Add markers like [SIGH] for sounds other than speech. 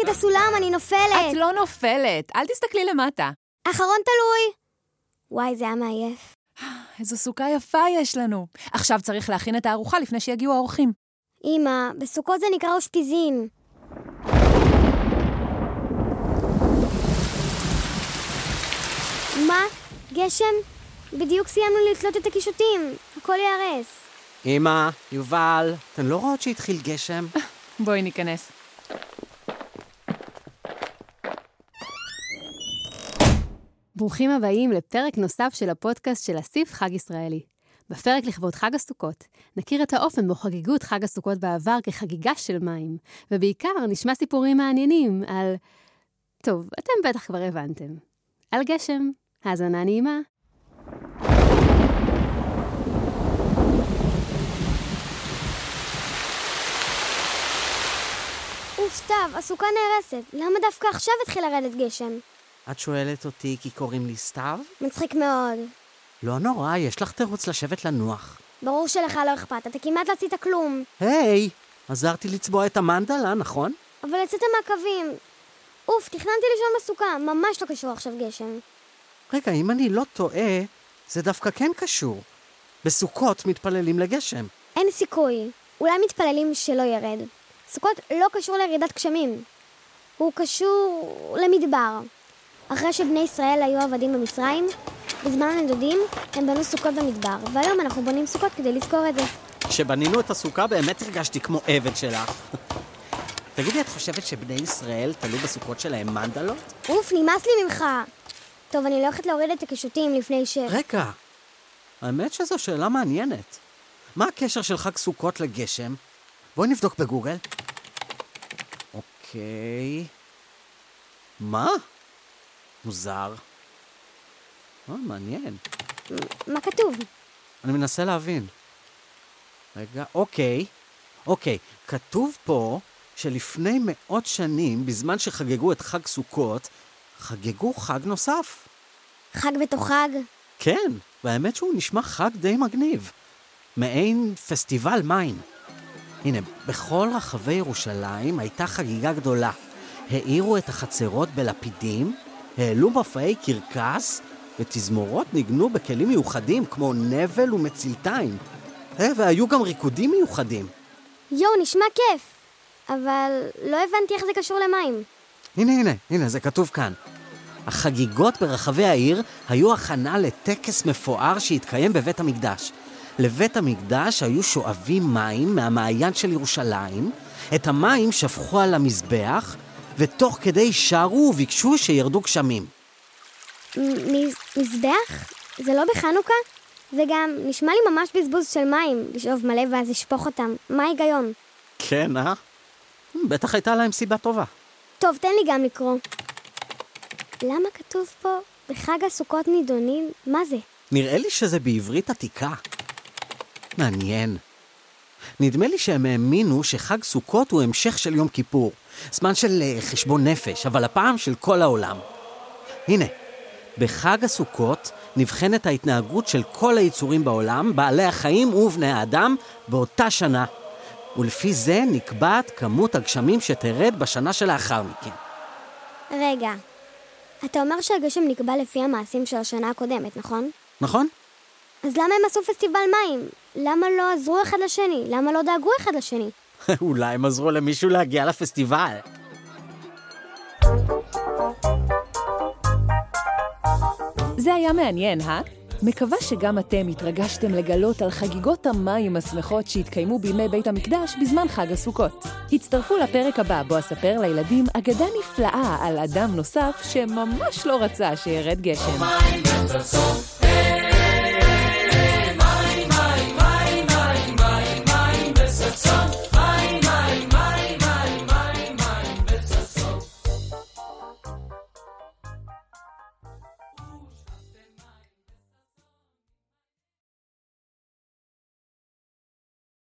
את הסולם, אני נופלת. את לא נופלת, אל תסתכלי למטה. אחרון תלוי. וואי, זה היה מעייף. [GASPS] איזו סוכה יפה יש לנו. עכשיו צריך להכין את הארוחה לפני שיגיעו האורחים. אמא, בסוכות זה נקרא אושפיזין. מה? גשם? בדיוק סיימנו לתלות את הקישוטים. הכל ייהרס. אמא, יובל, אתן לא רואות שהתחיל גשם? [LAUGHS] בואי ניכנס. ברוכים הבאים לפרק נוסף של הפודקאסט של אסיף חג ישראלי. בפרק לכבוד חג הסוכות, נכיר את האופן בו חגגו את חג הסוכות בעבר כחגיגה של מים, ובעיקר נשמע סיפורים מעניינים על... טוב, אתם בטח כבר הבנתם. על גשם. האזנה נעימה. סתיו, הסוכה נהרסת. למה דווקא עכשיו התחיל לרדת גשם? את שואלת אותי כי קוראים לי סתיו? מצחיק מאוד. לא נורא, יש לך תירוץ לשבת לנוח. ברור שלך לא אכפת, אתה כמעט לא עשית כלום. היי, עזרתי לצבוע את המנדלה, נכון? אבל יצאת מהקווים. אוף, תכננתי לישון בסוכה, ממש לא קשור עכשיו גשם. רגע, אם אני לא טועה, זה דווקא כן קשור. בסוכות מתפללים לגשם. אין סיכוי. אולי מתפללים שלא ירד. סוכות לא קשור לירידת גשמים. הוא קשור למדבר. אחרי שבני ישראל היו עבדים במצרים, בזמן הנדודים הם בנו סוכות במדבר, והיום אנחנו בונים סוכות כדי לזכור את זה. כשבנינו את הסוכה באמת הרגשתי כמו עבד שלך. [LAUGHS] תגידי, את חושבת שבני ישראל תלו בסוכות שלהם מנדלות? אוף, נמאס לי ממך! טוב, אני לא הולכת להוריד את הקישוטים לפני ש... רגע, האמת שזו שאלה מעניינת. מה הקשר של חג סוכות לגשם? בואי נבדוק בגוגל. אוקיי... מה? מוזר. אה, מעניין. מה כתוב? אני מנסה להבין. רגע, אוקיי. אוקיי, כתוב פה שלפני מאות שנים, בזמן שחגגו את חג סוכות, חגגו חג נוסף. חג בתוך חג? כן, והאמת שהוא נשמע חג די מגניב. מעין פסטיבל מים. הנה, בכל רחבי ירושלים הייתה חגיגה גדולה. האירו את החצרות בלפידים, העלו מופעי קרקס, ותזמורות ניגנו בכלים מיוחדים כמו נבל ומצלתיים. אה, והיו גם ריקודים מיוחדים. יואו, נשמע כיף. אבל לא הבנתי איך זה קשור למים. הנה, הנה, הנה, זה כתוב כאן. החגיגות ברחבי העיר היו הכנה לטקס מפואר שהתקיים בבית המקדש. לבית המקדש היו שואבים מים מהמעיין של ירושלים, את המים שפכו על המזבח, ותוך כדי שרו וביקשו שירדו גשמים. מזבח? זה לא בחנוכה? וגם, נשמע לי ממש בזבוז של מים, לשאוב מלא ואז לשפוך אותם. מה ההיגיון? כן, אה? בטח הייתה להם סיבה טובה. טוב, תן לי גם לקרוא. למה כתוב פה, בחג הסוכות נידונים? מה זה? נראה לי שזה בעברית עתיקה. מעניין. נדמה לי שהם האמינו שחג סוכות הוא המשך של יום כיפור. זמן של אה, חשבון נפש, אבל הפעם של כל העולם. הנה, בחג הסוכות נבחנת ההתנהגות של כל היצורים בעולם, בעלי החיים ובני האדם, באותה שנה. ולפי זה נקבעת כמות הגשמים שתרד בשנה שלאחר מכן. רגע, אתה אומר שהגשם נקבע לפי המעשים של השנה הקודמת, נכון? נכון? אז למה הם עשו פסטיבל מים? למה לא עזרו אחד לשני? למה לא דאגו אחד לשני? [LAUGHS] אולי הם עזרו למישהו להגיע לפסטיבל. זה היה מעניין, אה? מקווה שגם אתם התרגשתם לגלות על חגיגות המים השמחות שהתקיימו בימי בית המקדש בזמן חג הסוכות. הצטרפו לפרק הבא בו אספר לילדים אגדה נפלאה על אדם נוסף שממש לא רצה שירד גשם. הסוף,